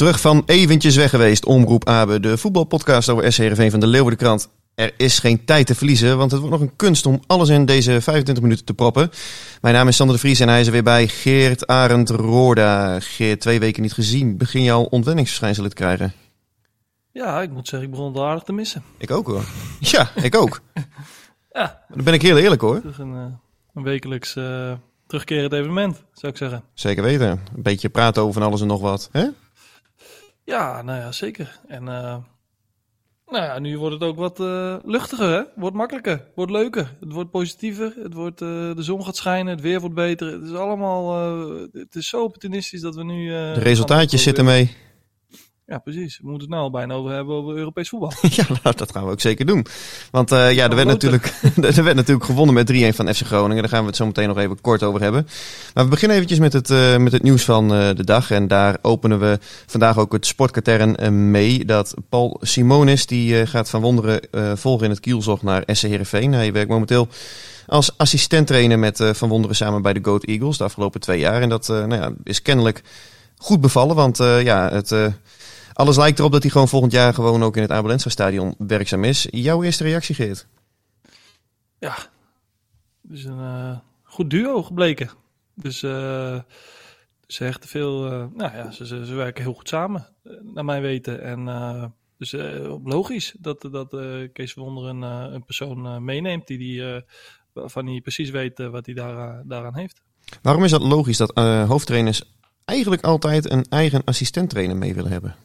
Terug van eventjes weg geweest, Omroep Abe, de voetbalpodcast over SCRV van de Leeuwardenkrant. Er is geen tijd te verliezen, want het wordt nog een kunst om alles in deze 25 minuten te proppen. Mijn naam is Sander de Vries en hij is er weer bij Geert Arend Roorda. Geert, twee weken niet gezien. Begin jouw ontwenningsverschijnselen te krijgen? Ja, ik moet zeggen, ik begon het aardig te missen. Ik ook hoor. Ja, ik ook. Ja. Dan ben ik heel eerlijk hoor. Een, uh, een wekelijks uh, terugkerend evenement, zou ik zeggen. Zeker weten. Een beetje praten over van alles en nog wat. Hè? Ja, nou ja, zeker. En uh, nou ja, nu wordt het ook wat uh, luchtiger, hè? Wordt makkelijker, wordt leuker, het wordt positiever, het wordt, uh, de zon gaat schijnen, het weer wordt beter. Het is allemaal, het is zo opportunistisch dat we nu... de resultaatjes zitten mee. Ja, precies. We moeten het nou al bijna over hebben over Europees voetbal. ja, nou, dat gaan we ook zeker doen. Want uh, ja, er werd, natuurlijk, er werd natuurlijk gewonnen met 3-1 van FC Groningen. Daar gaan we het zo meteen nog even kort over hebben. Maar we beginnen eventjes met het, uh, met het nieuws van uh, de dag. En daar openen we vandaag ook het sportkatern mee. Dat Paul Simonis, die gaat van Wonderen volgen in het kielzog naar SC Heerenveen. Hij werkt momenteel als assistent-trainer met Van Wonderen samen bij de Goat Eagles de afgelopen twee jaar. En dat nou ja, is kennelijk goed bevallen, want ja, het... Alles lijkt erop dat hij gewoon volgend jaar gewoon ook in het Abelensa stadion werkzaam is. Jouw eerste reactie, Geert? Ja, het is een uh, goed duo gebleken. Dus uh, ze hechten veel, uh, nou ja, ze, ze, ze, werken heel goed samen, naar mijn weten. En dus logisch dat, dat Kees Wonder een, een persoon meeneemt die, die waarvan hij precies weet wat hij daar, daaraan heeft. Waarom is dat logisch dat hoofdtrainers eigenlijk altijd een eigen assistent-trainer mee willen hebben?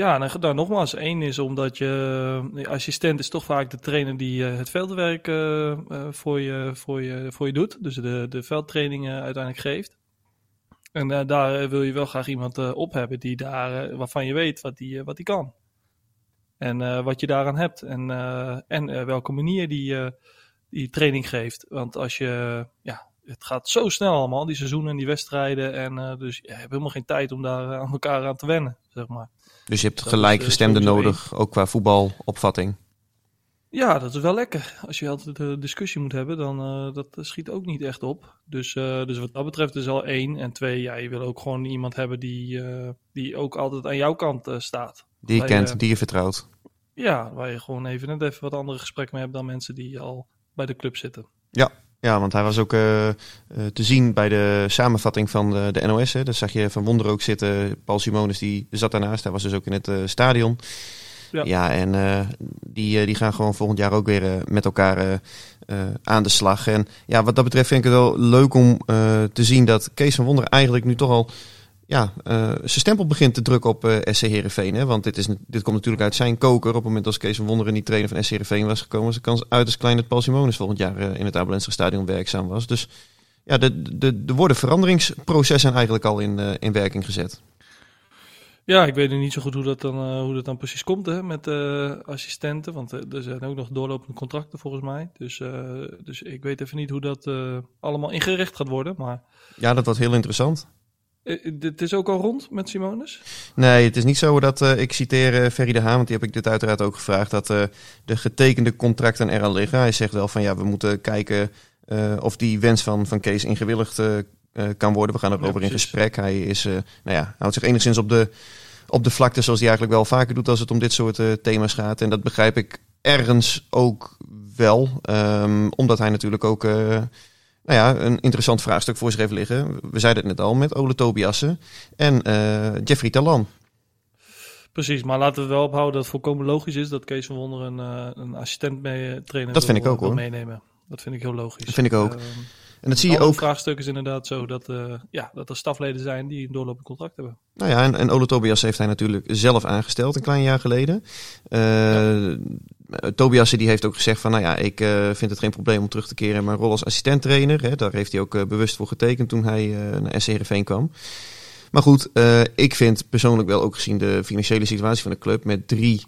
Ja, nou, nou nogmaals, één is omdat je, de assistent is toch vaak de trainer die uh, het veldwerk uh, voor, je, voor, je, voor je doet. Dus de, de veldtrainingen uiteindelijk geeft. En daar wil je wel graag iemand op hebben die daar, waarvan je weet wat die, wat die kan. En wat je daaraan hebt. En, en welke manier die, die training geeft. Want als je, ja, het gaat zo snel allemaal, die seizoenen en die wedstrijden. En dus je hebt helemaal geen tijd om daar aan elkaar aan te wennen, zeg maar. Dus je hebt gelijkgestemde nodig, ook qua voetbalopvatting. Ja, dat is wel lekker. Als je altijd een discussie moet hebben, dan uh, dat schiet ook niet echt op. Dus, uh, dus wat dat betreft is al één. En twee, ja, je wil ook gewoon iemand hebben die, uh, die ook altijd aan jouw kant staat. Die je kent, die je vertrouwt. Ja, waar je gewoon even net even wat andere gesprekken mee hebt dan mensen die al bij de club zitten. Ja, ja, want hij was ook uh, uh, te zien bij de samenvatting van de, de NOS. Hè. Daar zag je Van Wonder ook zitten. Paul Simonis die zat daarnaast. Hij was dus ook in het uh, stadion. Ja, ja en die, die gaan gewoon volgend jaar ook weer met elkaar aan de slag. En ja, wat dat betreft vind ik het wel leuk om te zien dat Kees van Wonder eigenlijk nu toch al ja, uh, zijn stempel begint te drukken op uh, SC Heerenveen. Hè? Want dit, is, dit komt natuurlijk uit zijn koker. Op het moment als Kees van Wonderen niet trainer van SC Heerenveen was gekomen... was de kans uiterst klein dat Paul Simonis volgend jaar uh, in het Abelense Stadion werkzaam was. Dus ja, de, de, de worden veranderingsprocessen eigenlijk al in, in werking gezet. Ja, ik weet niet zo goed hoe dat dan, hoe dat dan precies komt hè, met assistenten. Want er zijn ook nog doorlopende contracten volgens mij. Dus, dus ik weet even niet hoe dat allemaal ingericht gaat worden. Maar... Ja, dat wordt heel interessant. Het is ook al rond met Simonis? Nee, het is niet zo dat, uh, ik citeer uh, Ferry de Haan, want die heb ik dit uiteraard ook gevraagd, dat uh, de getekende contracten er al liggen. Hij zegt wel van ja, we moeten kijken of die wens van, van Kees ingewilligd kan worden. We gaan erover ja, in gesprek. Hij is, nou ja, houdt zich enigszins op de, op de vlakte zoals hij eigenlijk wel vaker doet als het om dit soort thema's gaat. En dat begrijp ik ergens ook wel, um, omdat hij natuurlijk ook nou ja, een interessant vraagstuk voor zich heeft liggen. We zeiden het net al met Ole Tobiassen en uh, Jeffrey Talan. Precies, maar laten we wel ophouden dat het volkomen logisch is dat Kees van Wonder een, uh, een assistent mee trainer dat vind ik ook, hoor. meenemen. Dat vind ik heel logisch. Dat vind ik ook. Uh, En dat zie je ook. Het vraagstuk is inderdaad zo dat, uh, ja, dat er stafleden zijn die een doorlopend contract hebben. Nou ja, en, en Ole Tobias heeft hij natuurlijk zelf aangesteld een klein jaar geleden. Uh, Tobias die heeft ook gezegd van, nou ja, ik uh, vind het geen probleem om terug te keren in mijn rol als assistenttrainer. Hè. Daar heeft hij ook bewust voor getekend toen hij naar SC Heerenveen kwam. Maar goed, ik vind persoonlijk wel ook gezien de financiële situatie van de club met drie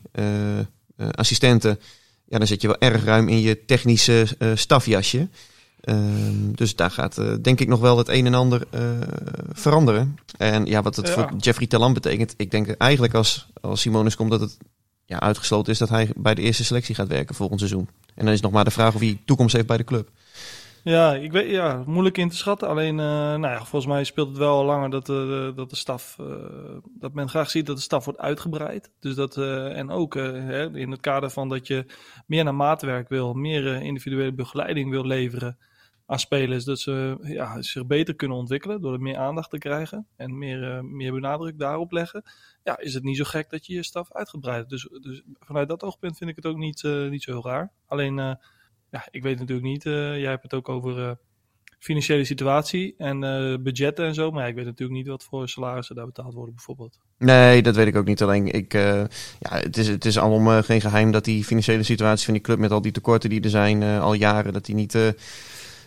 assistenten ja, dan zit je wel erg ruim in je technische stafjasje. Ehm, dus daar gaat denk ik nog wel het een en ander veranderen. En ja, wat het voor Jeffrey Talan betekent, ik denk eigenlijk als, als Simonis komt dat het ja, uitgesloten is dat hij bij de eerste selectie gaat werken volgend seizoen. En dan is nog maar de vraag of hij toekomst heeft bij de club. Ja, ik weet, ja, moeilijk in te schatten. Alleen, uh, nou ja, volgens mij speelt het wel al langer dat, uh, dat de staf, uh, dat men graag ziet dat de staf wordt uitgebreid. Dus dat, en ook hè, in het kader van dat je meer naar maatwerk wil, meer individuele begeleiding wil leveren aan spelers. Dat ze ja, zich beter kunnen ontwikkelen door er meer aandacht te krijgen en meer, meer benadruk daarop leggen. Ja, is het niet zo gek dat je je staf uitgebreid Dus, dus vanuit dat oogpunt vind ik het ook niet, niet zo heel raar. Alleen ja, ik weet natuurlijk niet. Uh, jij hebt het ook over uh, financiële situatie en uh, budgetten en zo. Maar ik weet natuurlijk niet wat voor salarissen daar betaald worden bijvoorbeeld. Nee, dat weet ik ook niet. Alleen ik, ja, het, is, het is allemaal geen geheim dat die financiële situatie van die club met al die tekorten die er zijn al jaren, dat die niet...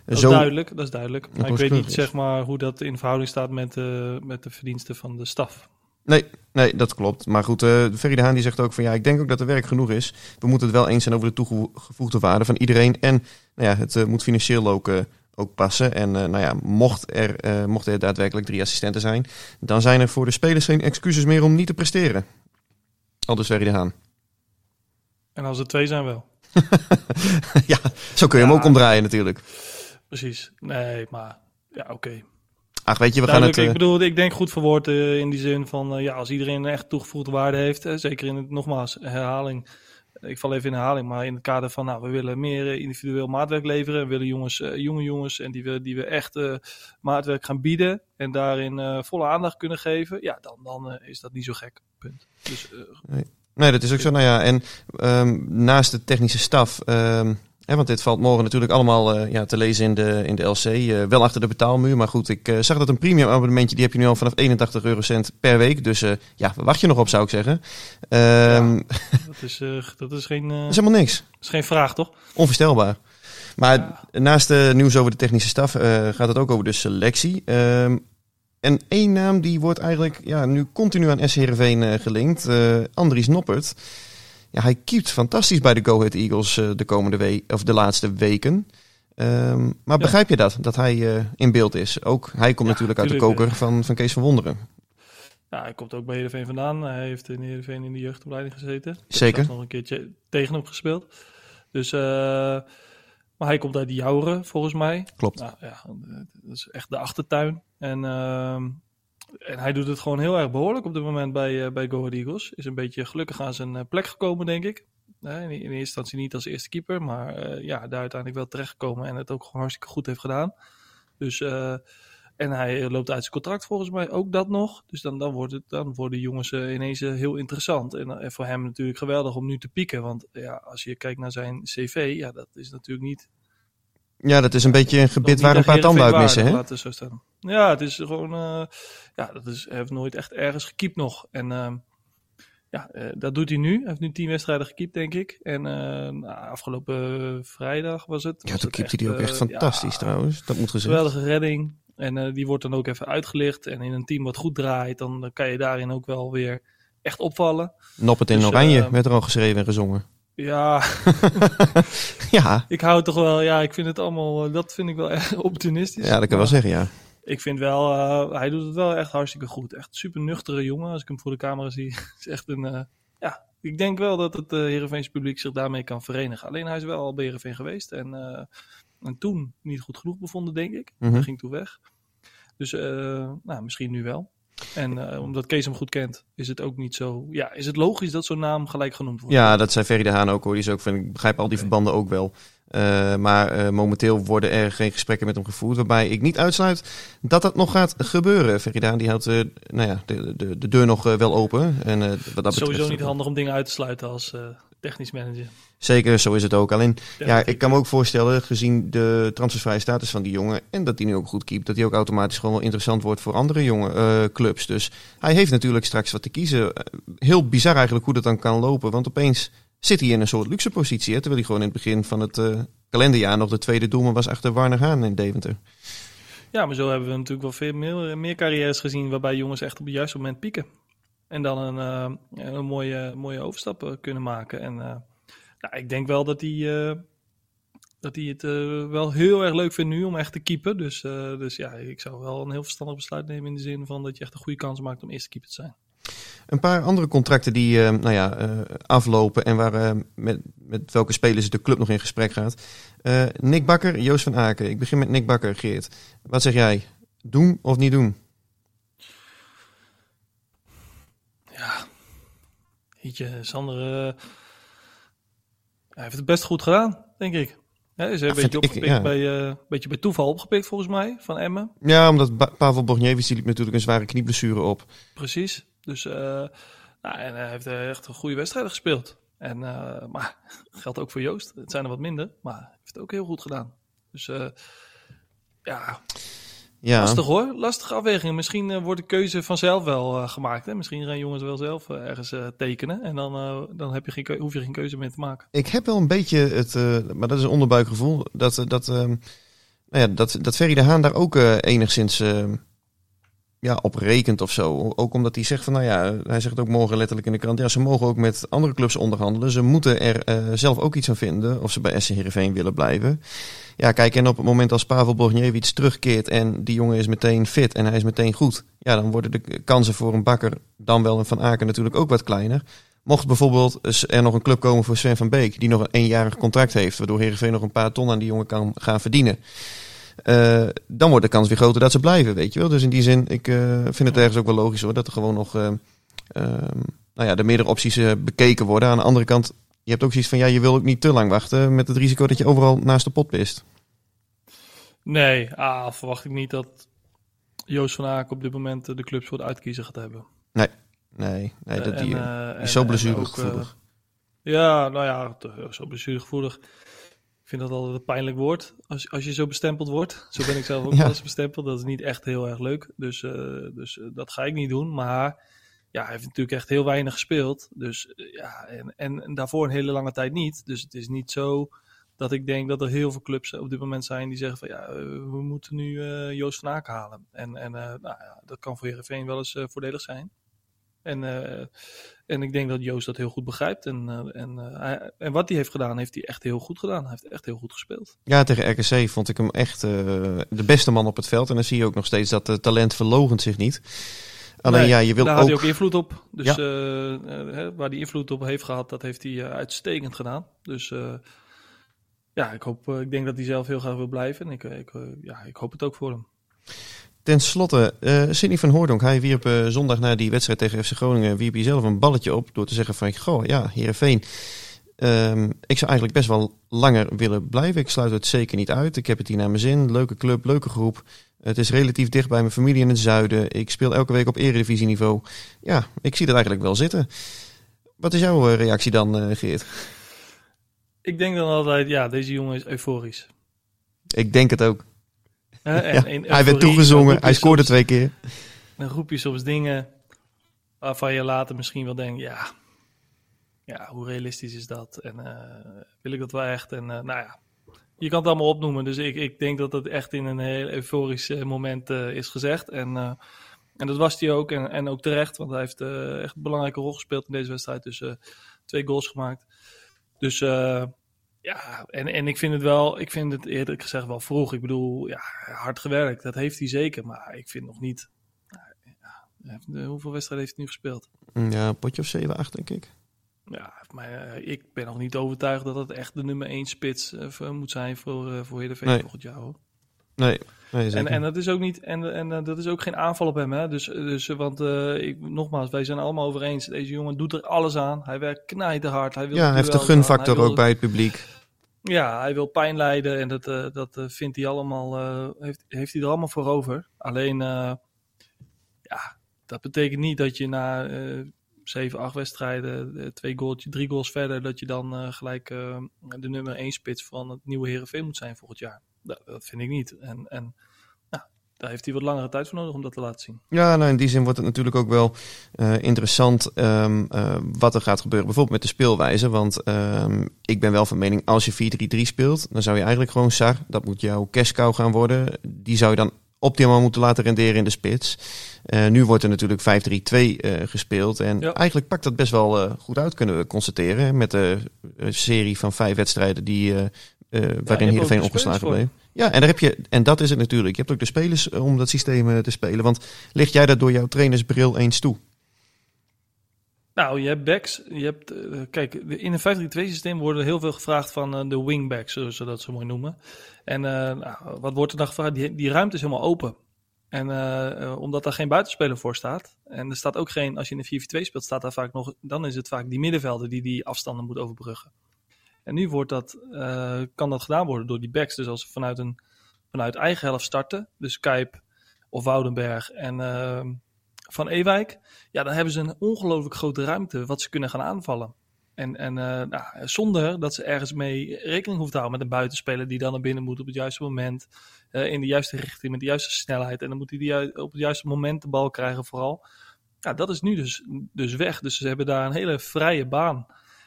dat is duidelijk, dat is duidelijk. Maar ik weet niet zeg maar, hoe dat in verhouding staat met, met de verdiensten van de staf. Nee, nee, dat klopt. Maar goed, uh, Ferry de Haan die zegt ook van ja, ik denk ook dat er werk genoeg is. We moeten het wel eens zijn over de toegevoegde waarde van iedereen. En nou ja, het uh, moet financieel ook, uh, ook passen. En nou ja, mocht er, mocht er daadwerkelijk drie assistenten zijn, dan zijn er voor de spelers geen excuses meer om niet te presteren. Al dus Ferry de Haan. En als er twee zijn wel. ja, zo kun je hem ook omdraaien natuurlijk. Precies. Nee, maar ja, oké. Ach, weet je, we gaan het... Ik eh, bedoel, ik denk goed verwoord uh, in die zin van... Uh, ja, als iedereen een echt toegevoegde waarde heeft... zeker in het, nogmaals, herhaling... Ik val even in herhaling, maar in het kader van... Nou, we willen meer individueel maatwerk leveren. We willen jongens, jonge jongens... en die we, die we echt maatwerk gaan bieden... en daarin volle aandacht kunnen geven... ja, dan, dan is dat niet zo gek. Punt. Dus, nee. nee. dat is ook zo. Nou ja, en um, naast de technische staf... Um, want dit valt morgen natuurlijk allemaal uh, ja, te lezen in de, in de LC. Uh, wel achter de betaalmuur. Maar goed, ik uh, zag dat een premium abonnementje, die heb je nu al vanaf 81 eurocent per week. Dus ja, wacht je nog op, zou ik zeggen. Um, dat, is, dat is geen... dat is helemaal niks. Dat is geen vraag, toch? Onvoorstelbaar. Maar ja. naast de nieuws over de technische staf gaat het ook over de selectie. Um, en één naam die wordt eigenlijk ja, nu continu aan S. Heerenveen gelinkt. Andries Noppert. Ja, hij keept fantastisch bij de Go Ahead Eagles uh, de komende week of de laatste weken. Um, maar ja. begrijp je dat, dat hij uh, in beeld is? Ook hij komt ja, natuurlijk uit de koker van, van Kees van Wonderen. Ja, hij komt ook bij Heerenveen vandaan. Hij heeft in Heerenveen in de jeugdopleiding gezeten. Zeker. Ik nog een keertje tegen hem gespeeld. Dus, uh, maar hij komt uit die Jouren, volgens mij. Klopt. Nou, ja, dat is echt de achtertuin. En uh, en hij doet het gewoon heel erg behoorlijk op dit moment bij, uh, bij Go Eagles. Is een beetje gelukkig aan zijn uh, plek gekomen, denk ik. in, in, eerste instantie niet als eerste keeper, maar uh, ja, daar uiteindelijk wel terechtgekomen en het ook gewoon hartstikke goed heeft gedaan. Dus, en hij loopt uit zijn contract volgens mij ook dat nog. Dus dan, dan, wordt het, dan worden jongens ineens heel interessant. En, en, voor hem natuurlijk geweldig om nu te pieken. Want ja, als je kijkt naar zijn cv, ja, dat is natuurlijk niet ja, dat is een beetje een gebit waar een paar tanden uit missen, hè? Zo staan. Ja, het is gewoon... Uh, ja, dat is, heeft nooit echt ergens gekiept nog. En uh, ja, uh, dat doet hij nu. Hij heeft nu tien wedstrijden gekiept, denk ik. En nou, afgelopen vrijdag was het. Ja, toen keepte hij ook echt fantastisch ja, trouwens. Dat moet gezegd. Geweldige redding. En die wordt dan ook even uitgelicht. En in een team wat goed draait, dan, dan kan je daarin ook wel weer echt opvallen. Noppet in dus, oranje werd er al geschreven en gezongen. Ja. ja. Ik hou toch wel, ja, ik vind het allemaal, dat vind ik wel echt opportunistisch. Ja, dat kan wel zeggen, ja. Ik vind wel, uh, hij doet het wel echt hartstikke goed. Echt super nuchtere jongen, als ik hem voor de camera zie. is echt een, uh, ja, ik denk wel dat het uh, Heerenveens publiek zich daarmee kan verenigen. Alleen hij is wel al bij Heerenveen geweest en, en toen niet goed genoeg bevonden, denk ik. Mm -hmm. Hij ging toen weg. Dus nou, misschien nu wel. En uh, omdat Kees hem goed kent, is het ook niet zo. Ja, is het logisch dat zo'n naam gelijk genoemd wordt? Ja, dat zei Ferry de Haan ook hoor. Die is ook, vind, ik begrijp al die okay. verbanden ook wel. Uh, maar uh, momenteel worden er geen gesprekken met hem gevoerd. Waarbij ik niet uitsluit dat dat nog gaat gebeuren. Haan die houdt nou ja, de, de, de deur nog wel open. En, wat dat Sowieso betreft, niet handig om dingen uit te sluiten als technisch manager. Zeker, zo is het ook. Alleen, ja, ik kan me ook voorstellen, gezien de transfervrije status van die jongen en dat hij nu ook goed keept, dat hij ook automatisch gewoon wel interessant wordt voor andere jonge uh, clubs. Dus hij heeft natuurlijk straks wat te kiezen. Heel bizar eigenlijk hoe dat dan kan lopen, want opeens zit hij in een soort luxe positie, hè, terwijl hij gewoon in het begin van het uh, kalenderjaar nog de tweede doelman was achter Warner Haan in Deventer. Ja, maar zo hebben we natuurlijk wel veel meer, meer carrières gezien waarbij jongens echt op het juiste moment pieken. En dan een, uh, een mooie, mooie overstap uh, kunnen maken. En uh, nou, ik denk wel dat hij, dat hij het wel heel erg leuk vindt nu om echt te keepen. Dus, dus ja, ik zou wel een heel verstandig besluit nemen in de zin van dat je echt een goede kans maakt om eerste keeper te zijn. Een paar andere contracten die nou ja, aflopen en waar, met, met welke spelers de club nog in gesprek gaat. Nick Bakker, Joost van Aken. Ik begin met Nick Bakker, Geert. Wat zeg jij? Doen of niet doen? Jeetje, Sander uh, hij heeft het best goed gedaan, denk ik. Ja, is een beetje, opgepikt ja. bij, uh, beetje bij toeval opgepikt volgens mij, van Emmen. Ja, omdat Pavel Bogniewicz liep natuurlijk een zware knieblessure op. Precies, dus uh, nou, en hij heeft echt een goede wedstrijd gespeeld. En, maar geldt ook voor Joost. Het zijn er wat minder, maar hij heeft het ook heel goed gedaan. Dus ja, ja. Lastig hoor, lastige afwegingen. Misschien uh, wordt de keuze vanzelf wel uh, gemaakt. Hè? Misschien gaan jongens wel zelf uh, ergens tekenen. En dan, dan heb je geen hoef je geen keuze meer te maken. Ik heb wel een beetje het, maar dat is een onderbuikgevoel, dat, dat, nou ja, dat, dat Ferry de Haan daar ook enigszins ja, op rekent of zo. Ook omdat hij zegt van, nou ja, hij zegt ook morgen letterlijk in de krant, ja, ze mogen ook met andere clubs onderhandelen. Ze moeten er zelf ook iets aan vinden of ze bij SC Heerenveen willen blijven. Ja, kijk, en op het moment als Pavel Borgniewicz terugkeert en die jongen is meteen fit en hij is meteen goed, ja, dan worden de kansen voor een bakker, dan wel een Van Aken natuurlijk ook wat kleiner. Mocht bijvoorbeeld er nog een club komen voor Sven van Beek, die nog een eenjarig contract heeft, waardoor Heerenveen nog een paar ton aan die jongen kan gaan verdienen. Uh, dan wordt de kans weer groter dat ze blijven, weet je wel. Dus in die zin, ik uh, vind het ergens ook wel logisch hoor, dat er gewoon nog uh, nou ja, de meerdere opties bekeken worden. Aan de andere kant, je hebt ook zoiets van, ja, je wil ook niet te lang wachten met het risico dat je overal naast de pot pist. Nee, ah, verwacht ik niet dat Joost van Aak op dit moment de clubs voor de uitkiezer gaat hebben. Nee, nee, nee dat die, is zo blessuregevoelig. Ja, nou ja, zo blessuregevoelig. Ik vind dat altijd een pijnlijk woord als, als je zo bestempeld wordt. Zo ben ik zelf ook wel eens bestempeld. Dat is niet echt heel erg leuk. Dus, uh, dus dat ga ik niet doen. Maar ja, hij heeft natuurlijk echt heel weinig gespeeld. Dus ja, en, en, en, daarvoor een hele lange tijd niet. Dus het is niet zo dat ik denk dat er heel veel clubs op dit moment zijn die zeggen van ja, eh, we moeten nu Joost van Aken halen. En, en nou, ja, dat kan voor Heerenveen wel eens voordelig zijn. En, en ik denk dat Joost dat heel goed begrijpt. En, en, hij, en wat hij heeft gedaan, heeft hij echt heel goed gedaan. Hij heeft echt heel goed gespeeld. Ja, tegen RKC vond ik hem echt de beste man op het veld. En dan zie je ook nog steeds dat het talent verlogent zich niet. Alleen ja, je wil daar ook... had hij ook invloed op. Dus ja. waar hij invloed op heeft gehad, dat heeft hij uitstekend gedaan. Dus ja, ik, hoop, eh, ik denk dat hij zelf heel graag wil blijven. En ik, eh, ik, eh, ja, ik hoop het ook voor hem. Ten slotte, uh, Sidney van Hoordonk, hij wierp uh, zondag na die wedstrijd tegen FC Groningen, wierp hij zelf een balletje op door te zeggen van, goh, ja, Heerenveen, um, ik zou eigenlijk best wel langer willen blijven. Ik sluit het zeker niet uit. Ik heb het hier naar mijn zin. Leuke club, leuke groep. Het is relatief dicht bij mijn familie in het zuiden. Ik speel elke week op eredivisieniveau. Ja, ik zie dat eigenlijk wel zitten. Wat is jouw reactie dan, Geert? Ik denk dan altijd, ja, deze jongen is euforisch. Ik denk het ook. En, hij werd toegezongen, hij scoorde twee keer. Dan roep je soms dingen waarvan je later misschien wel denkt, ja, ja hoe realistisch is dat? En uh, wil ik dat wel echt? En uh, nou ja, je kan het allemaal opnoemen. Dus ik, ik denk dat het echt in een heel euforisch uh, moment is gezegd. En, en dat was hij ook. En, en ook terecht, want hij heeft echt een belangrijke rol gespeeld in deze wedstrijd. Dus twee goals gemaakt. Dus ja, en, en ik vind het wel, ik vind het eerlijk gezegd wel vroeg. Ik bedoel, ja, hard gewerkt, dat heeft hij zeker. Maar ik vind nog niet. Ja, hoeveel wedstrijden heeft hij nu gespeeld? Ja, een potje of 7, 8 denk ik. Ja, maar uh, ik ben nog niet overtuigd dat het echt de nummer 1 spits uh, moet zijn voor, uh, voor Heerenveen nee. volgend jaar. Hoor. Nee, nee en, en dat is ook niet, en, en dat is ook geen aanval op hem, hè? Dus, dus want ik, nogmaals, wij zijn allemaal over eens. Deze jongen doet er alles aan. Hij werkt knijterhard. Hij wil ja, hij heeft de gunfactor ook bij het publiek. Ja, hij wil pijn lijden en dat, uh, dat vindt hij allemaal, heeft, heeft hij er allemaal voor over. Alleen, ja, dat betekent niet dat je na zeven, acht wedstrijden, twee goals, drie goals verder, dat je dan gelijk de nummer één spits van het nieuwe Herenveen moet zijn volgend jaar. Dat, dat vind ik niet. En, en daar heeft hij wat langere tijd voor nodig om dat te laten zien. Ja, nou in die zin wordt het natuurlijk ook wel uh, interessant um, uh, wat er gaat gebeuren. Bijvoorbeeld met de speelwijze. Want um, ik ben wel van mening, als je 4-3-3 speelt, dan zou je eigenlijk gewoon Sar, dat moet jouw cashcow gaan worden. Die zou je dan optimaal moeten laten renderen in de spits. Uh, nu wordt er natuurlijk 5-3-2 gespeeld. En ja. eigenlijk pakt dat best wel goed uit, kunnen we constateren. Met de serie van vijf wedstrijden die, waarin ja, Heerenveen opgeslagen bleef. Ja, en, daar heb je, en dat is het natuurlijk. Je hebt ook de spelers eh, om dat systeem eh, te spelen. Want ligt jij dat door jouw trainersbril eens toe? Nou, je hebt backs. Je hebt, uh, kijk, in een 5-3-2 systeem worden heel veel gevraagd van uh, de wingbacks, zoals ze dat zo mooi noemen. En uh, nou, wat wordt er dan gevraagd? Die, die ruimte is helemaal open. En omdat daar geen buitenspeler voor staat, en er staat ook geen, als je in een 4-4-2 speelt, staat daar vaak nog, dan is het vaak die middenvelder die die afstanden moet overbruggen. En nu wordt dat, uh, kan dat gedaan worden door die backs. Dus als ze vanuit, een, vanuit eigen helft starten, dus Kuip of Woudenberg en uh, Van Ewijk, ja, dan hebben ze een ongelooflijk grote ruimte wat ze kunnen gaan aanvallen. En, en uh, nou, zonder dat ze ergens mee rekening hoeven te houden met een buitenspeler die dan naar binnen moet op het juiste moment. Uh, in de juiste richting, met de juiste snelheid. En dan moet hij die op het juiste moment de bal krijgen vooral. Ja, dat is nu dus, dus weg. Dus ze hebben daar een hele vrije baan.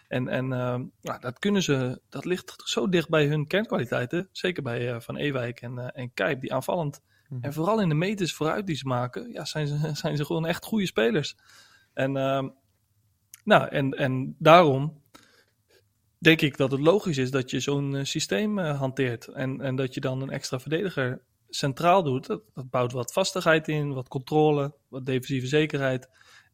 En, en nou, dat kunnen ze, dat ligt zo dicht bij hun kernkwaliteiten. Zeker bij uh, Van Ewijk en, uh, en Kijp, die aanvallend. Mm. En vooral in de meters vooruit die ze maken, ja, zijn, ze, zijn ze gewoon echt goede spelers. En, ehm, nou, en, en daarom denk ik dat het logisch is dat je zo'n eh, systeem hanteert. En, en dat je dan een extra verdediger centraal doet. Dat, dat bouwt wat vastigheid in, wat controle, wat defensieve zekerheid.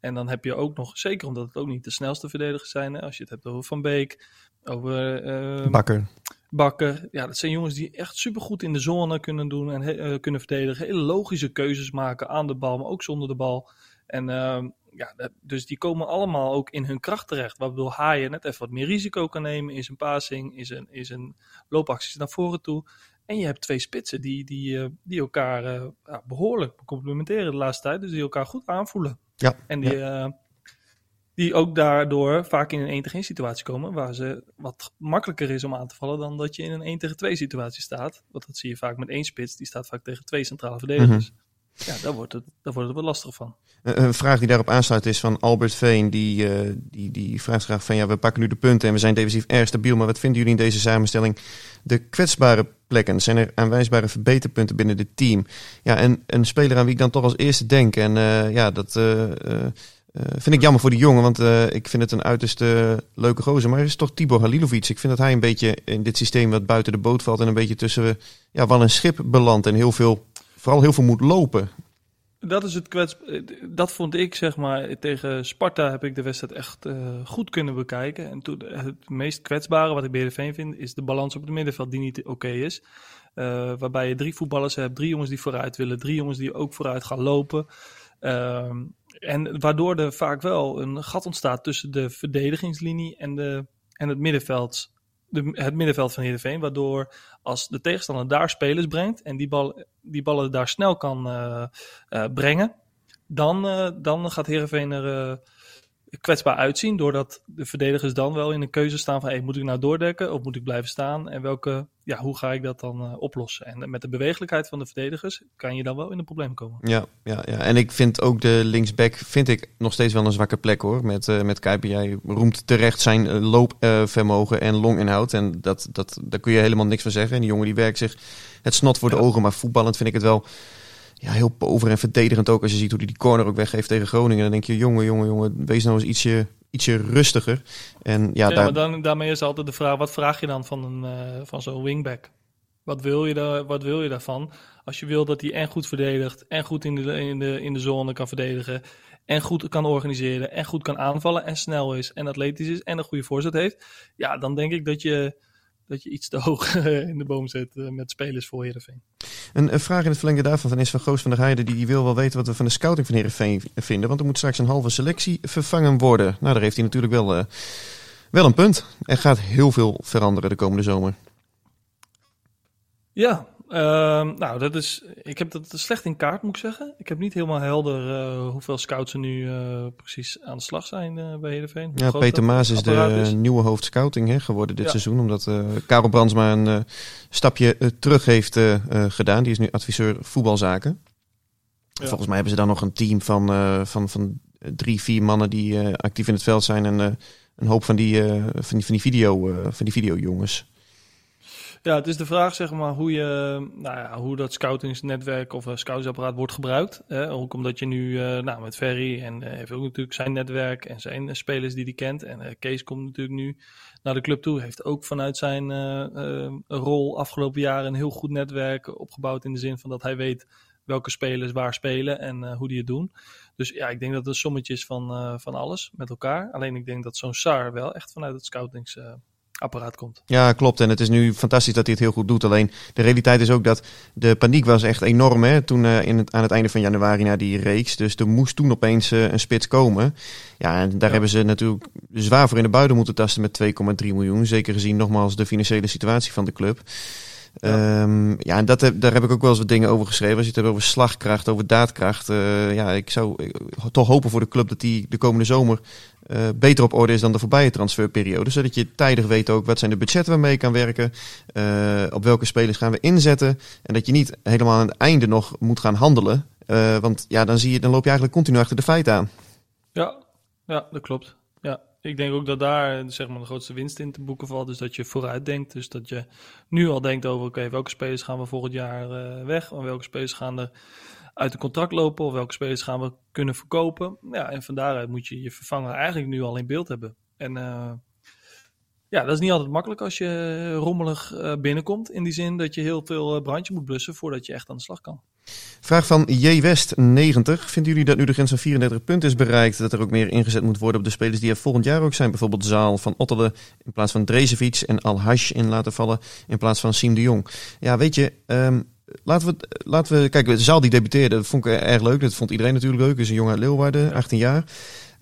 En dan heb je ook nog, zeker omdat het ook niet de snelste verdedigers zijn, hè, als je het hebt over Van Beek, over uh, Bakker. Bakker. Ja, dat zijn jongens die echt supergoed in de zone kunnen doen en uh, kunnen verdedigen. Hele logische keuzes maken aan de bal, maar ook zonder de bal. En uh, ja, dat, dus die komen allemaal ook in hun kracht terecht. Waardoor Haaien net even wat meer risico kan nemen in zijn passing, in zijn, in zijn loopacties naar voren toe. En je hebt twee spitsen die, die, uh, die elkaar uh, ja, behoorlijk complementeren de laatste tijd. Dus die elkaar goed aanvoelen. Ja, en die, ja. uh, die ook daardoor vaak in een 1 tegen 1 situatie komen. Waar ze wat makkelijker is om aan te vallen dan dat je in een 1 tegen 2 situatie staat. Want dat zie je vaak met één spits. Die staat vaak tegen twee centrale verdedigers. Mm -hmm. Ja, daar wordt, het, daar wordt het wat lastig van. Een vraag die daarop aansluit is van Albert Veen. Die, uh, die, die vraagt graag van ja, we pakken nu de punten en we zijn defensief erg stabiel. Maar wat vinden jullie in deze samenstelling de kwetsbare plekken? Zijn er aanwijsbare verbeterpunten binnen het team? Ja, en een speler aan wie ik dan toch als eerste denk. En uh, ja, dat uh, vind ik jammer voor die jongen. Want ik vind het een uiterst leuke gozer. Maar het is toch Tibor Halilovic. Ik vind dat hij een beetje in dit systeem wat buiten de boot valt. En een beetje tussen ja, wel een schip belandt. En heel veel vooral heel veel moet lopen. Dat is het kwets. Dat vond ik, zeg maar, tegen Sparta heb ik de wedstrijd echt uh, goed kunnen bekijken. En toen, het meest kwetsbare wat ik bij Heerenveen vind, is de balans op het middenveld die niet oké is. Uh, waarbij je drie voetballers hebt, drie jongens die vooruit willen, drie jongens die ook vooruit gaan lopen. Uh, en waardoor er vaak wel een gat ontstaat tussen de verdedigingslinie en, de, en het middenveld de, het middenveld van Heerenveen. Waardoor als de tegenstander daar spelers brengt en die, bal, die ballen daar snel kan uh, uh, brengen, dan, uh, dan gaat Heerenveen er kwetsbaar uitzien. Doordat de verdedigers dan wel in een keuze staan van hey, moet ik nou doordekken of moet ik blijven staan? En welke, ja, hoe ga ik dat dan uh, oplossen? En met de bewegelijkheid van de verdedigers kan je dan wel in een probleem komen. Ja, ja, ja. en ik vind ook de linksback vind ik nog steeds wel een zwakke plek hoor. Met, uh, met Kuiper, jij roemt terecht zijn uh, loopvermogen en longinhoud. En dat, dat, daar kun je helemaal niks van zeggen. En die jongen die werkt zich het snot voor de ja. ogen. Maar voetballend vind ik het wel ja, heel pover en verdedigend ook. Als je ziet hoe hij die corner ook weggeeft tegen Groningen. Dan denk je, jongen, jongen, jongen, wees nou eens ietsje, ietsje rustiger. En ja, ja daar... maar dan, daarmee is altijd de vraag, wat vraag je dan van, een, uh, van zo'n wingback? Wat wil, je daar, wat wil je daarvan? Als je wil dat hij en goed verdedigt, en goed in de, in, de, in de zone kan verdedigen, en goed kan organiseren, en goed kan aanvallen, en snel is, en atletisch is, en een goede voorzet heeft. Ja, dan denk ik dat je dat je iets te hoog in de boom zet uh, met spelers voor Heerenveen. Een, vraag in het verlengde daarvan van is van Goos van der Heijden. Die, wil wel weten wat we van de scouting van Heerenveen vinden. Want er moet straks een halve selectie vervangen worden. Nou, daar heeft hij natuurlijk wel, uh, wel een punt. Er gaat heel veel veranderen de komende zomer. Ja, Ehm, nou, dat is, ik heb dat slecht in kaart, moet ik zeggen. Ik heb niet helemaal helder uh, hoeveel scouts er nu uh, precies aan de slag zijn uh, bij Heerenveen. Ja, Peter Maas is de nieuwe hoofd scouting hè, geworden dit ja. seizoen. Omdat Karel Brandsma een stapje terug heeft gedaan. Die is nu adviseur voetbalzaken. Ja. Volgens mij hebben ze dan nog een team van, van, van drie, vier mannen die actief in het veld zijn. En een hoop van die, van die, van die, video, van die videojongens. Ja, het is de vraag zeg maar hoe, je, nou ja, hoe dat scoutingsnetwerk of een scoutsapparaat wordt gebruikt. Ook omdat je nu uh, nou, met Ferry en uh, heeft ook natuurlijk zijn netwerk en zijn spelers die hij kent. En uh, Kees komt natuurlijk nu naar de club toe. Heeft ook vanuit zijn rol afgelopen jaren een heel goed netwerk opgebouwd. In de zin van dat hij weet welke spelers waar spelen en hoe die het doen. Dus ja, ik denk dat het een sommetje is van, van alles met elkaar. Alleen ik denk dat zo'n SAR wel echt vanuit het scoutings apparaat komt. Ja, klopt. En het is nu fantastisch dat hij het heel goed doet. Alleen de realiteit is ook dat de paniek was echt enorm hè, toen uh, in het, aan het einde van januari na die reeks. Dus er moest toen opeens uh, een spits komen. Ja, en daar hebben ze natuurlijk zwaar voor in de buiden moeten tasten met 2,3 miljoen. Zeker gezien nogmaals de financiële situatie van de club. Ja, um, ja en dat, daar heb ik ook wel eens wat dingen over geschreven. Als je het hebt over slagkracht, over daadkracht. Uh, ja, ik zou toch hopen voor de club dat die de komende zomer uh, beter op orde is dan de voorbije transferperiode. Zodat je tijdig weet ook wat zijn de budgetten waarmee je kan werken. Uh, op welke spelers gaan we inzetten. En dat je niet helemaal aan het einde nog moet gaan handelen. Want ja, dan, zie je, dan loop je eigenlijk continu achter de feiten aan. Ja, ja dat klopt. Ja, ik denk ook dat daar zeg maar, de grootste winst in te boeken valt. Dus dat je vooruit denkt. Dus dat je nu al denkt over oké, welke spelers gaan we volgend jaar weg. En welke spelers gaan er uit een contract lopen of welke spelers gaan we kunnen verkopen. Ja, en van daaruit moet je je vervanger eigenlijk nu al in beeld hebben. En uh, ja, dat is niet altijd makkelijk als je rommelig uh, binnenkomt. In die zin dat je heel veel eh, brandje moet blussen voordat je echt aan de slag kan. Vraag van J. West 90. Vinden jullie dat nu de grens van 34 punten is bereikt, dat er ook meer ingezet moet worden op de spelers die er volgend jaar ook zijn? Bijvoorbeeld Zaal van Ottele in plaats van Drezevic en Al-Hash in laten vallen in plaats van Siem de Jong. Ja, weet je, um, laten we, laten we, kijk, de zaal die debuteerde, dat vond ik erg leuk. Dat vond iedereen natuurlijk leuk. is een jongen uit Leeuwarden, 18 jaar.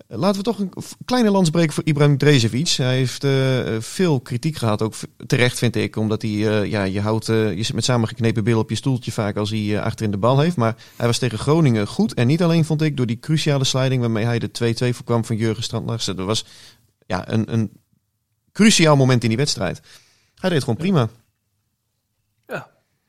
Laten we toch een kleine lans voor Ibrahim Drezevic. Hij heeft uh, veel kritiek gehad, ook terecht vind ik. Omdat hij, uh, ja, je houdt, uh, je zit met samengeknepen billen op je stoeltje vaak als hij achterin de bal heeft. Maar hij was tegen Groningen goed. En niet alleen vond ik door die cruciale sliding waarmee hij de 2-2 voorkwam van Jurgen Strandlars. Dat was ja, een, een cruciaal moment in die wedstrijd. Hij deed gewoon prima.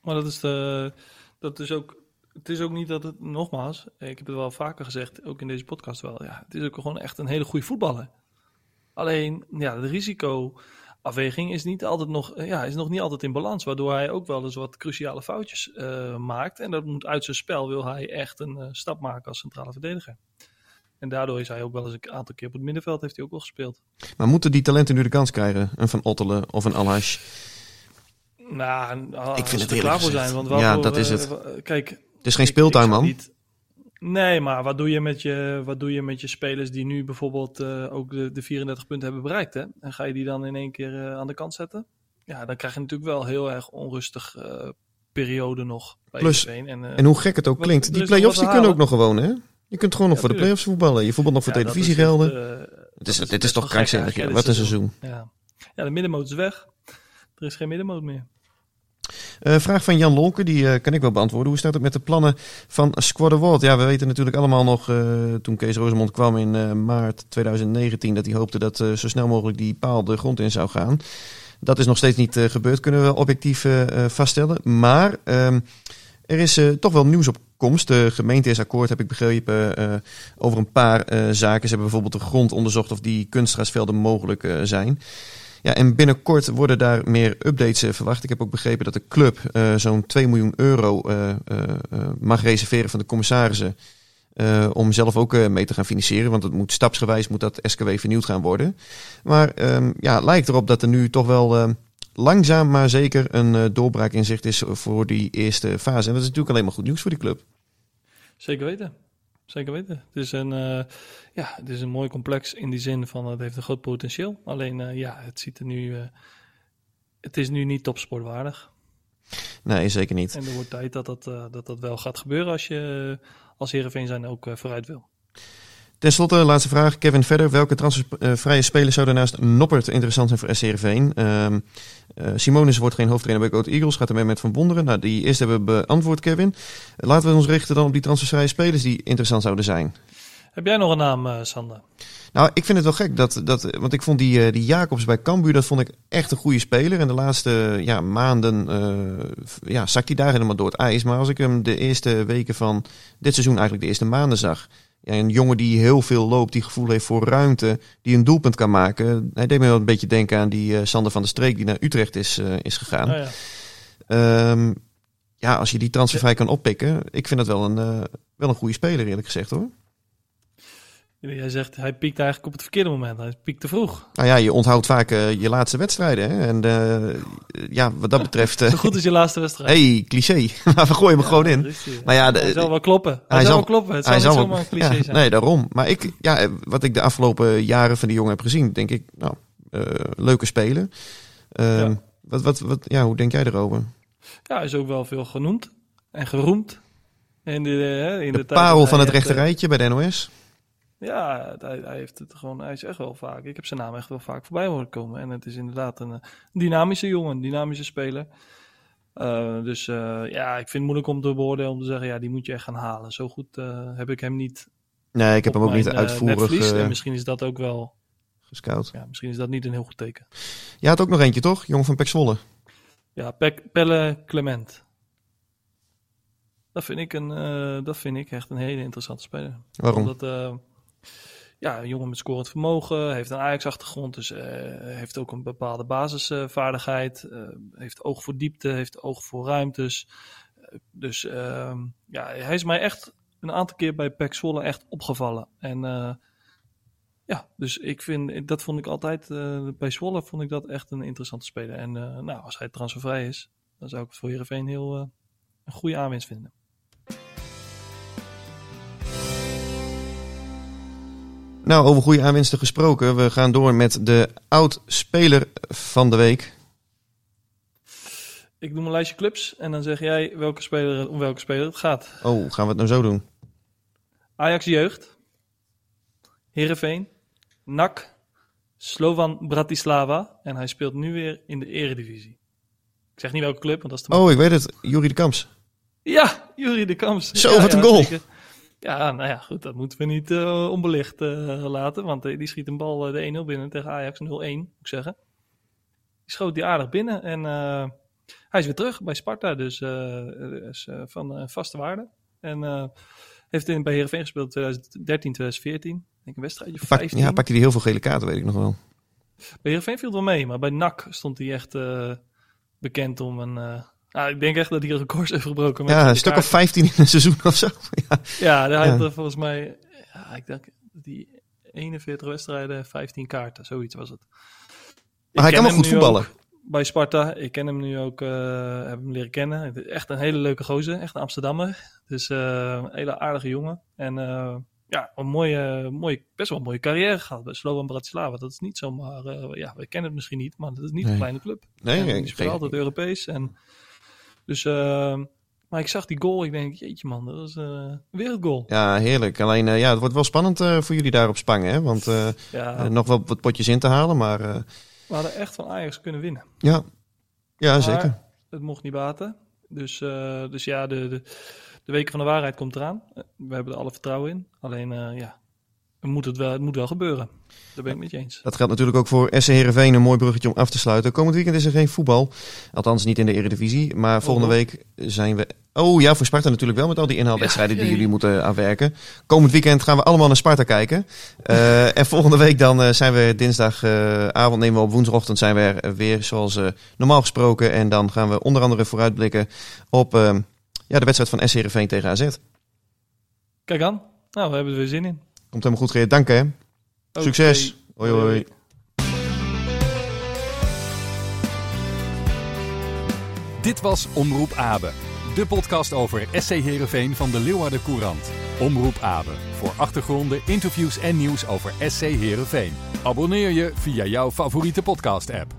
Maar dat is, de, dat is ook. Het is ook niet dat het, nogmaals, ik heb het wel vaker gezegd, ook in deze podcast wel. Ja, het is ook gewoon echt een hele goede voetballer. Alleen, ja, de risicoafweging is, niet altijd nog, ja, is nog niet altijd in balans. Waardoor hij ook wel eens wat cruciale foutjes uh, maakt. En dat moet uit zijn spel, wil hij echt een uh, stap maken als centrale verdediger. En daardoor is hij ook wel eens een aantal keer op het middenveld heeft hij ook wel gespeeld. Maar moeten die talenten nu de kans krijgen? Een Van Ottelen of een Alhash? Nou, ik vind het klaar voor zijn. Want ja, dat is het. Kijk, het is geen speeltuin, man. Nee, maar wat doe je met je, wat doe je, met je spelers die nu bijvoorbeeld uh, ook de, de 34 punten hebben bereikt? Hè? En ga je die dan in één keer uh, aan de kant zetten? Ja, dan krijg je natuurlijk wel heel erg onrustig uh, periode nog. Bij Plus, en, en hoe gek het ook klinkt, die play-offs die kunnen ook nog gewoon, hè? Je kunt gewoon nog ja, voor de play-offs voetballen. Je voetbalt nog voor ja, televisiegelden. Het is, dit is, toch krankzinnig. Wat een seizoen. Ja. ja, de middenmoot is weg. Er is geen middenmoot meer. Uh, vraag van Jan Lolke, die uh, kan ik wel beantwoorden. Hoe staat het met de plannen van Squad Award? Ja, we weten natuurlijk allemaal nog, uh, toen Kees Rosemond kwam in maart 2019, dat hij hoopte dat zo snel mogelijk die paal de grond in zou gaan. Dat is nog steeds niet gebeurd, kunnen we objectief vaststellen. Maar ehm, er is toch wel nieuws op komst. De gemeente is akkoord, heb ik begrepen, over een paar zaken. Ze hebben bijvoorbeeld de grond onderzocht of die kunstgrasvelden mogelijk zijn. Ja, en binnenkort worden daar meer updates uh, verwacht. Ik heb ook begrepen dat de club uh, zo'n 2 miljoen euro uh, mag reserveren van de commissarissen. om zelf ook mee te gaan financieren. Want het moet stapsgewijs moet dat SKW vernieuwd gaan worden. Maar um, ja, lijkt erop dat er nu toch wel langzaam maar zeker een doorbraak in zicht is voor die eerste fase. En dat is natuurlijk alleen maar goed nieuws voor die club. Zeker weten. Zeker weten. Het is een, uh, ja, het is een mooi complex in die zin van het heeft een groot potentieel. Alleen uh, ja, het ziet er nu. Uh, het is nu niet topsportwaardig. Nee, zeker niet. En er wordt tijd dat dat, dat, dat wel gaat gebeuren als je als Heerenveen zijn ook vooruit wil. Ten slotte, laatste vraag. Kevin verder. Welke transfervrije spelers zouden naast Noppert interessant zijn voor SC Heerenveen? Um, uh, Simonis wordt geen hoofdtrainer bij Goat Eagles. Gaat ermee met Van Wonderen. Nou, die eerste hebben we beantwoord, Kevin. Laten we ons richten dan op die transfervrije spelers die interessant zouden zijn. Heb jij nog een naam, uh, Sander? Nou, ik vind het wel gek dat, dat want ik vond die, uh, die Jacobs bij Cambuur, dat vond ik echt een goede speler. En de laatste ja, maanden uh, ja, zakt hij daar helemaal door het ijs. Maar als ik hem de eerste weken van dit seizoen, eigenlijk de eerste maanden zag, een jongen die heel veel loopt, die gevoel heeft voor ruimte, die een doelpunt kan maken. Hij deed me wel een beetje denken aan die uh, Sander van der Streek die naar Utrecht is, is gegaan. Oh, ja. Um, ja, als je die transfervrij kan oppikken, ik vind dat wel een, wel een goede speler eerlijk gezegd hoor. Jij zegt, hij piekt eigenlijk op het verkeerde moment. Hij piekt te vroeg. Nou ja, je onthoudt vaak uh, je laatste wedstrijden. Hè? En uh, ja, wat dat betreft... Uh, Zo goed is je laatste wedstrijd. hey, cliché. maar we gooien hem ja, gewoon in. Maar ja, de, hij zal wel kloppen. Hij, hij zal wel kloppen. Het hij zal, wel, een cliché ja, zijn. Nee, daarom. Maar ik, ja, wat ik de afgelopen jaren van die jongen heb gezien, denk ik, nou, leuke spelen. Ja. Wat, wat, wat, ja, hoe denk jij erover? Ja, hij is ook wel veel genoemd en geroemd. In de, in de, de parel van het rechterrijtje bij de NOS. Ja, hij, hij, heeft het gewoon, hij is echt wel vaak. Ik heb zijn naam echt wel vaak voorbij horen komen. En het is inderdaad een, dynamische jongen, een dynamische speler. Uh, dus uh, ja, ik vind het moeilijk om te beoordelen om te zeggen, ja, die moet je echt gaan halen. Zo goed uh, heb ik hem niet. Nee, ik heb hem ook niet uitvoerig. en misschien is dat ook wel. Gescout. Ja, misschien is dat niet een heel goed teken. Je had ook nog eentje, toch? Jongen van Pek Zwolle. Ja, Pek, Pelle Clement. Dat vind ik, een, dat vind ik echt een hele interessante speler. Waarom? Omdat, ja, een jongen met scorend vermogen, heeft een Ajax-achtergrond, dus uh, heeft ook een bepaalde basisvaardigheid, uh, heeft oog voor diepte, heeft oog voor ruimtes. Uh, dus ehm, ja, hij is mij echt een aantal keer bij Pek Zwolle echt opgevallen. En ja, dus ik vind, dat vond ik altijd, bij Zwolle vond ik dat echt een interessante speler. En nou, als hij transfervrij is, dan zou ik het voor Heerenveen heel een goede aanwinst vinden. Nou, over goede aanwinsten gesproken. We gaan door met de oud-speler van de week. Ik doe een lijstje clubs en dan zeg jij welke speler, om welke speler het gaat. Oh, gaan we het nou zo doen? Ajax Jeugd, Heerenveen, NAC, Slovan Bratislava en hij speelt nu weer in de eredivisie. Ik zeg niet welke club, want dat is te Oh, ik weet het. Jurie de Kamps. Ja, Jurie de Kamps. Zo, ja, wat een goal. Ja, nou ja, goed, dat moeten we niet uh, onbelicht uh, laten. Want uh, die schiet een bal de 1-0 binnen tegen Ajax 0-1, moet ik zeggen. Die schoot die aardig binnen en hij is weer terug bij Sparta, dus is van vaste waarde. En heeft in, bij Heerenveen gespeeld 2013, 2014. Denk een wedstrijdje 15. Pak, ja, pakte hij heel veel gele kaarten, weet ik nog wel. Bij Heerenveen viel het wel mee, maar bij NAC stond hij echt bekend om een nou, ik denk echt dat hij records heeft gebroken. Met ja, een stuk of 15 in een seizoen of zo. ja, ja hij had volgens mij, ja, ik denk die 41 wedstrijden, 15 kaarten, zoiets was het. Maar hij kan wel goed voetballen. Bij Sparta, ik ken hem nu ook, uh, heb hem leren kennen. Echt een hele leuke gozer, echt een Amsterdammer. Dus uh, een hele aardige jongen. En uh, ja, een mooie, mooie, best wel een mooie carrière gehad bij Slovan Bratislava. Dat is niet zomaar, ja, we kennen het misschien niet, maar dat is niet nee. een kleine club. Nee, en speelt altijd Europees en dus, uh, maar ik zag die goal, ik denk, jeetje man, dat uh, een wereldgoal. Ja, heerlijk. Alleen, uh, ja, het wordt wel spannend voor jullie daar op Spangen, hè? Want ja. nog wel wat potjes in te halen, maar... We hadden echt van Ajax kunnen winnen. Ja, ja maar zeker. het mocht niet baten. Dus, dus ja, de, de, de weken van de waarheid komt eraan. We hebben er alle vertrouwen in. Alleen, ja, moet, het, wel, het moet wel gebeuren. Daar ben ik met je eens. Dat geldt natuurlijk ook voor SC Heerenveen. Een mooi bruggetje om af te sluiten. Komend weekend is er geen voetbal. Althans niet in de Eredivisie. Maar volgende oh. week zijn we... Oh ja, voor Sparta natuurlijk wel. Met al die inhaalwedstrijden ja, die jullie moeten aanwerken. Komend weekend gaan we allemaal naar Sparta kijken. Uh, en volgende week dan uh, zijn we dinsdagavond, uh, nemen we op woensdagochtend zijn we er weer zoals normaal gesproken. En dan gaan we onder andere vooruitblikken op ja, de wedstrijd van SC Heerenveen tegen AZ. Kijk aan. Nou, we hebben er weer zin in. Komt helemaal goed, Geert. Dank hè. Okay. Succes. Hoi hoi. Dit was Omroep Abe. De podcast over SC Heerenveen van de Leeuwarden Courant. Omroep Abe. Voor achtergronden, interviews en nieuws over SC Heerenveen. Abonneer je via jouw favoriete podcast app.